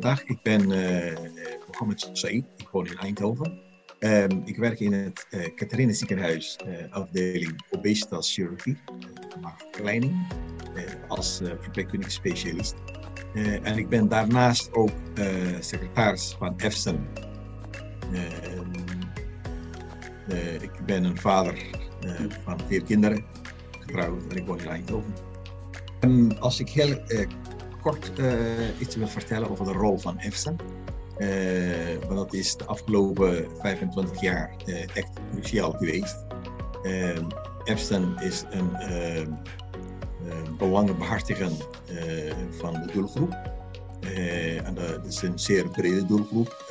dag, ik ben uh, Mohammed Said, ik woon in Eindhoven. Um, ik werk in het uh, ziekenhuis, uh, afdeling obesitas chirurgie, uh, maagverkleining, als verpleegkundige specialist. en ik ben daarnaast ook secretaris van EFSEN. ik ben een vader van vier kinderen, getrouwd en ik woon in Eindhoven. Um, als ik heel kort iets wil vertellen over de rol van EFSEN. Uh, want dat is de afgelopen 25 jaar uh, echt cruciaal geweest. Uh, Epstein is een belangenbehartiger van de doelgroep. en dat is een zeer brede doelgroep.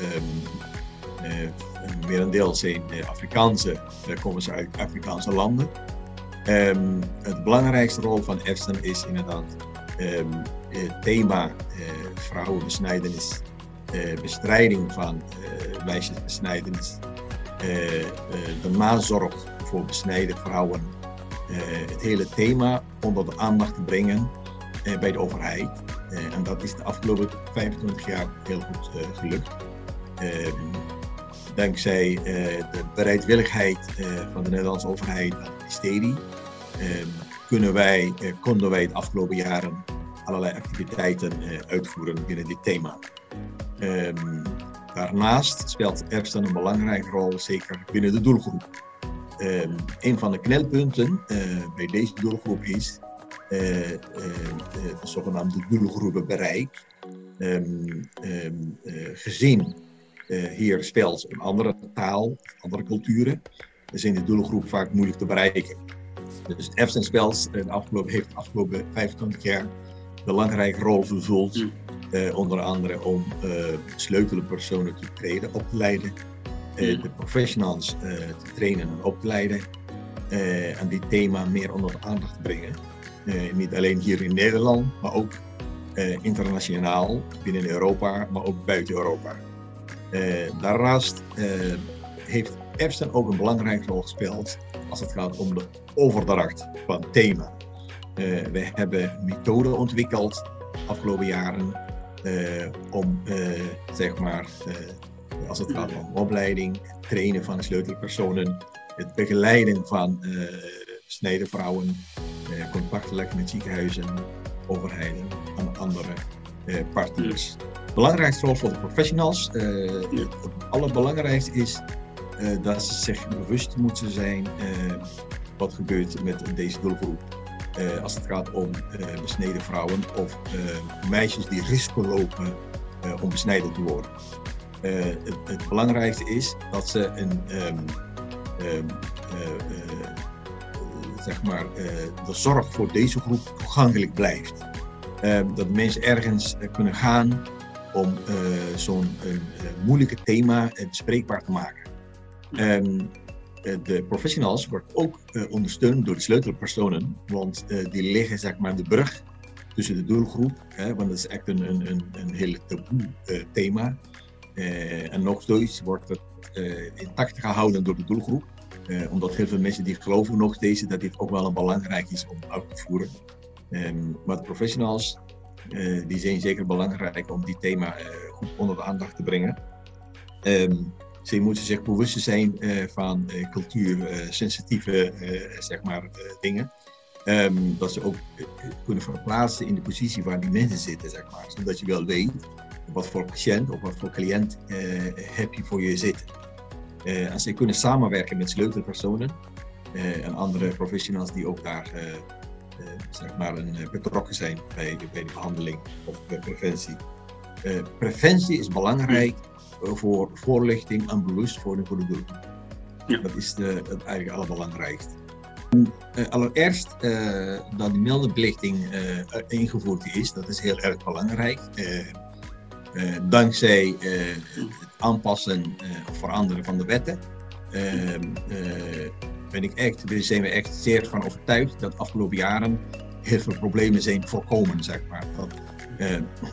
Een merendeel zijn Afrikaanse, komen ze uit Afrikaanse landen. Um, het belangrijkste rol van Epstein is inderdaad het thema vrouwenbesnijdenis eh, bestrijding van meisjesbesnijdenis, eh, de nazorg voor besneden vrouwen, het hele thema onder de aandacht te brengen bij de overheid. en dat is de afgelopen 25 jaar heel goed gelukt. Ehm, dankzij de bereidwilligheid van de Nederlandse overheid en het ministerie ehm, kunnen wij, konden wij de afgelopen jaren allerlei activiteiten uitvoeren binnen dit thema. Um, daarnaast speelt Epstein een belangrijke rol, zeker binnen de doelgroep. Um, een van de knelpunten uh, bij deze doelgroep is uh, de zogenaamde doelgroepenbereik. Um, gezien hier speelt een andere taal, andere culturen, zijn de doelgroep vaak moeilijk te bereiken. Dus speelt de afgelopen, heeft de afgelopen 25 jaar belangrijke rol vervuld mm. Uh, onder andere om uh, sleutelpersonen te trainen, op te leiden, uh, de professionals te trainen en op te leiden en dit thema meer onder de aandacht te brengen. niet alleen hier in Nederland, maar ook internationaal, binnen Europa, maar ook buiten Europa. daarnaast heeft Epstein ook een belangrijke rol gespeeld als het gaat om de overdracht van thema. We hebben methoden ontwikkeld afgelopen jaren uh, om uh, zeg maar, als het gaat om opleiding, trainen van sleutelpersonen, het begeleiden van snijdenvrouwen, contact leggen met ziekenhuizen, overheden en andere partners. De belangrijkste rol voor de professionals, het allerbelangrijkste is dat ze zich bewust moeten zijn wat gebeurt met deze doelgroep. Uh, als het gaat om uh, besneden vrouwen of uh, meisjes die risico lopen om besneden te worden. Het, het, belangrijkste is dat ze een, um, um, zeg maar, de zorg voor deze groep toegankelijk blijft. Ehm, dat mensen ergens kunnen gaan om zo'n moeilijke thema bespreekbaar te maken. Eh, de professionals wordt ook uh, ondersteund door de sleutelpersonen, want uh, die liggen zeg maar de brug tussen de doelgroep, hè, want dat is echt een, een, een, heel taboe thema. en nog steeds wordt het intact gehouden door de doelgroep, omdat heel veel mensen die geloven nog steeds dat dit ook wel een belangrijk is om uit te voeren. Um, maar de professionals, die zijn zeker belangrijk om die thema goed onder de aandacht te brengen. Um, ze moeten zich bewust zijn uh, van uh, cultuursensitieve uh, zeg maar, dingen. Um, dat ze ook kunnen verplaatsen in de positie waar die mensen zitten, zeg maar. Zodat je wel weet wat voor patiënt of wat voor cliënt heb je voor je zitten. en ze kunnen samenwerken met sleutelpersonen en andere professionals die ook daar zeg maar een, betrokken zijn bij, bij de behandeling of bij preventie. Preventie is belangrijk voor voorlichting en bewustwording voor de doelgroep. Ja. Dat is de, het eigenlijk allerbelangrijkste. Uh, allereerst uh, dat die meldebelichting uh, ingevoerd is, dat is heel erg belangrijk. dankzij het aanpassen of veranderen van de wetten ben ik echt, zijn we echt zeer van overtuigd dat de afgelopen jaren heel veel problemen zijn voorkomen. Zeg maar. dat,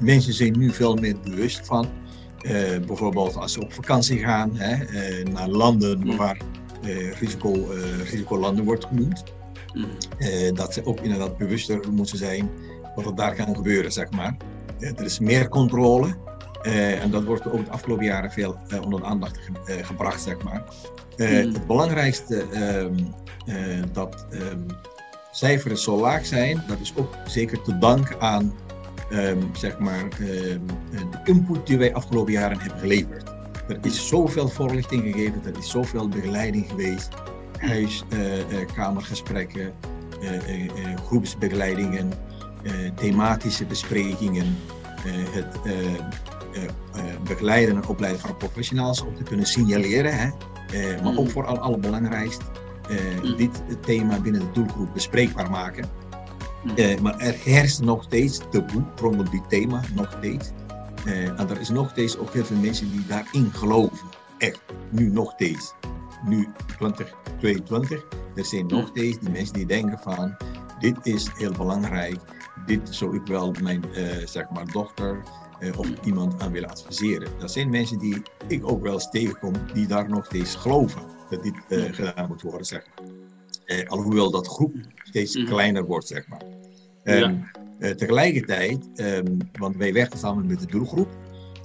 mensen zijn nu veel meer bewust van uh, bijvoorbeeld als ze op vakantie gaan hè, uh, naar landen mm. waar risico, risicolanden wordt genoemd. Mm. dat ze ook inderdaad bewuster moeten zijn wat er daar kan gebeuren, zeg maar. er is meer controle en dat wordt ook de afgelopen jaren veel onder de aandacht gebracht, zeg maar. Mm. Het belangrijkste ehm, dat ehm, cijfers zo laag zijn, dat is ook zeker te danken aan um, zeg maar, de input die wij afgelopen jaren hebben geleverd. Er is zoveel voorlichting gegeven, er is zoveel begeleiding geweest, huiskamergesprekken, uh, uh, groepsbegeleidingen, thematische besprekingen, het begeleiden en opleiden van professionals om te kunnen signaleren, hè, maar ook mm. voor al allerbelangrijkst, mm. dit thema binnen de doelgroep bespreekbaar maken. Mm. maar er heerst nog steeds taboe rondom dit thema, nog steeds. Uh, en er is nog steeds ook heel veel mensen die daarin geloven. Echt, nu nog steeds. Nu 2022, er zijn nog steeds die mensen die denken van, dit is heel belangrijk, dit zou ik wel mijn uh, zeg maar dochter of iemand aan willen adviseren. Dat zijn mensen die ik ook wel eens tegenkom, die daar nog steeds geloven dat dit gedaan moet worden, zeg maar. alhoewel dat groep steeds mhm. kleiner wordt, zeg maar. Um, uh, tegelijkertijd, um, want wij werken samen met de doelgroep,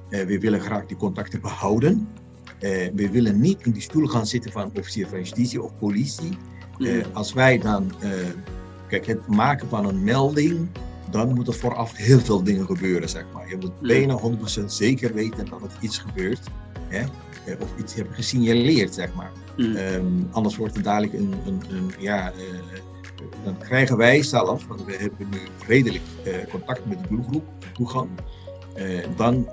uh, we willen graag die contacten behouden. Uh, we willen niet in die stoel gaan zitten van officier van justitie of politie. Mm. Als wij dan, kijk, het maken van een melding, dan moeten vooraf heel veel dingen gebeuren, zeg maar. Je moet mm. bijna 100% zeker weten dat er iets gebeurt. Hè? Of iets hebben gesignaleerd, zeg maar. Mm. Um, anders wordt het dadelijk een, een, een ja, dan krijgen wij zelf, want we hebben nu redelijk uh, contact met de doelgroep, toegang, uh, dan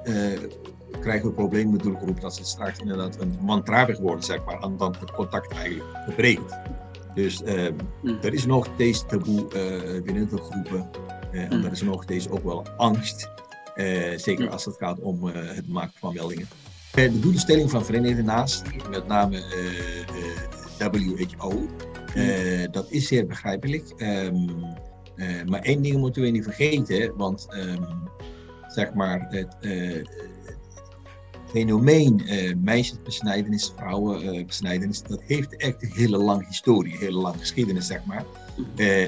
krijgen we problemen met de doelgroep dat ze straks inderdaad een mantradig worden, zeg maar, en dan het contact eigenlijk verbreekt. Dus mm. er is nog deze taboe binnen de groepen en mm. er is nog deze ook wel angst, zeker mm. als het gaat om het maken van meldingen. De doelstelling van Verenigde Naties, met name WHO, uh, dat is zeer begrijpelijk. Um, uh, maar één ding moeten we niet vergeten, want um, zeg maar het uh, fenomeen meisjesbesnijdenis, vrouwenbesnijdenis, dat heeft echt een hele lange historie, een hele lange geschiedenis, zeg maar.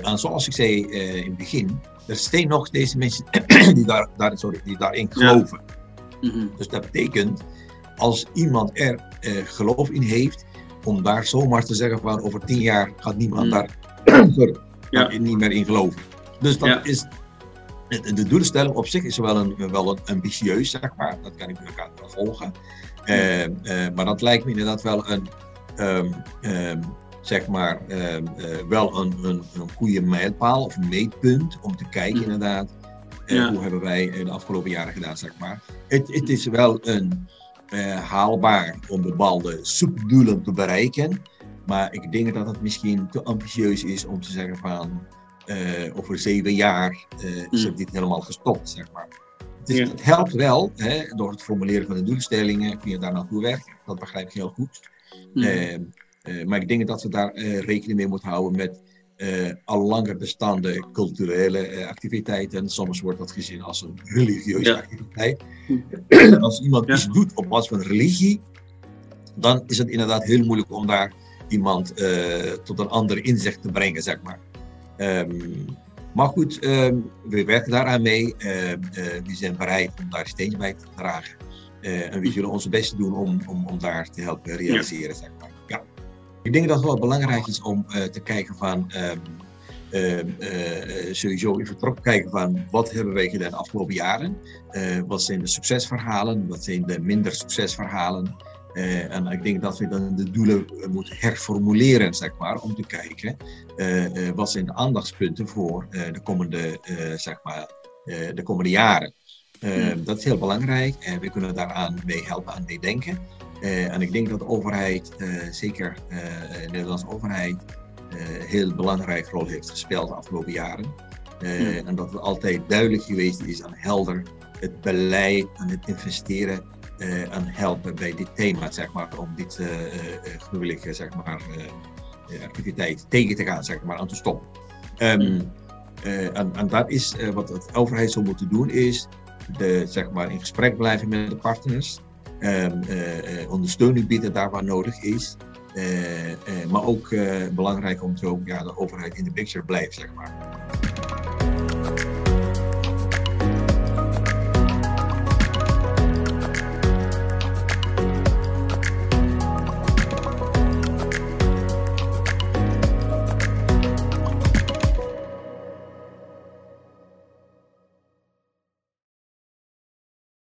en zoals ik zei in het begin, er zijn nog deze mensen die, daar, daar, sorry, die daarin geloven. Ja. Mhm. Dus dat betekent, als iemand er geloof in heeft, om daar zomaar te zeggen van over tien jaar gaat niemand mm. daar ja. niet meer in geloven. Dus dat is, de, doelstelling op zich is wel, een, wel een ambitieus, zeg maar. Dat kan ik met elkaar wel volgen. Uh, uh, maar dat lijkt me inderdaad wel een, um, um, zeg maar, um, uh, wel een, een, een goede mijlpaal of meetpunt om te kijken mm. inderdaad. Ja. Hoe hebben wij de afgelopen jaren gedaan, zeg maar. Het, het is wel een, haalbaar om bepaalde subdoelen te bereiken. Maar ik denk dat het misschien te ambitieus is om te zeggen van uh, over zeven jaar uh, is mm. dit helemaal gestopt, zeg maar. Het, het helpt wel, hè, door het formuleren van de doelstellingen kun je daar naartoe werken. Dat begrijp ik heel goed. Mm. maar ik denk dat we daar rekening mee moeten houden met uh, al langer bestaande culturele uh, activiteiten. Soms wordt dat gezien als een religieuze activiteit. als iemand iets doet op basis van religie, dan is het inderdaad heel moeilijk om daar iemand uh, tot een ander inzicht te brengen, zeg maar. Um, maar goed, um, we werken daaraan mee. Ehm, we zijn bereid om daar steeds bij te dragen. en we zullen ons best doen om, om, om daar te helpen realiseren, zeg maar. Ik denk dat het wel belangrijk is om uh, te kijken van, um, uh, uh, sowieso even terug kijken van wat hebben wij gedaan de afgelopen jaren. wat zijn de succesverhalen, wat zijn de minder succesverhalen. en ik denk dat we dan de doelen moeten herformuleren, zeg maar, om te kijken wat zijn de aandachtspunten voor de komende, zeg maar, de komende jaren. Hmm. Dat is heel belangrijk en we kunnen daaraan mee helpen aan mee denken. Uh, en ik denk dat de overheid, uh, zeker uh, de Nederlandse overheid, een heel belangrijke rol heeft gespeeld de afgelopen jaren. Mm. En dat het altijd duidelijk geweest is aan helder het beleid en het investeren en helpen bij dit thema, zeg maar, om dit gruwelijke zeg maar, activiteit tegen te gaan, zeg maar, aan te stoppen. Um, en, en dat is wat de overheid zou moeten doen, is de, zeg maar, in gesprek blijven met de partners. Ehm, eh, eh, ondersteuning bieden daar waar nodig is. Eh, maar ook belangrijk om te ja, de overheid in de picture blijft, zeg maar.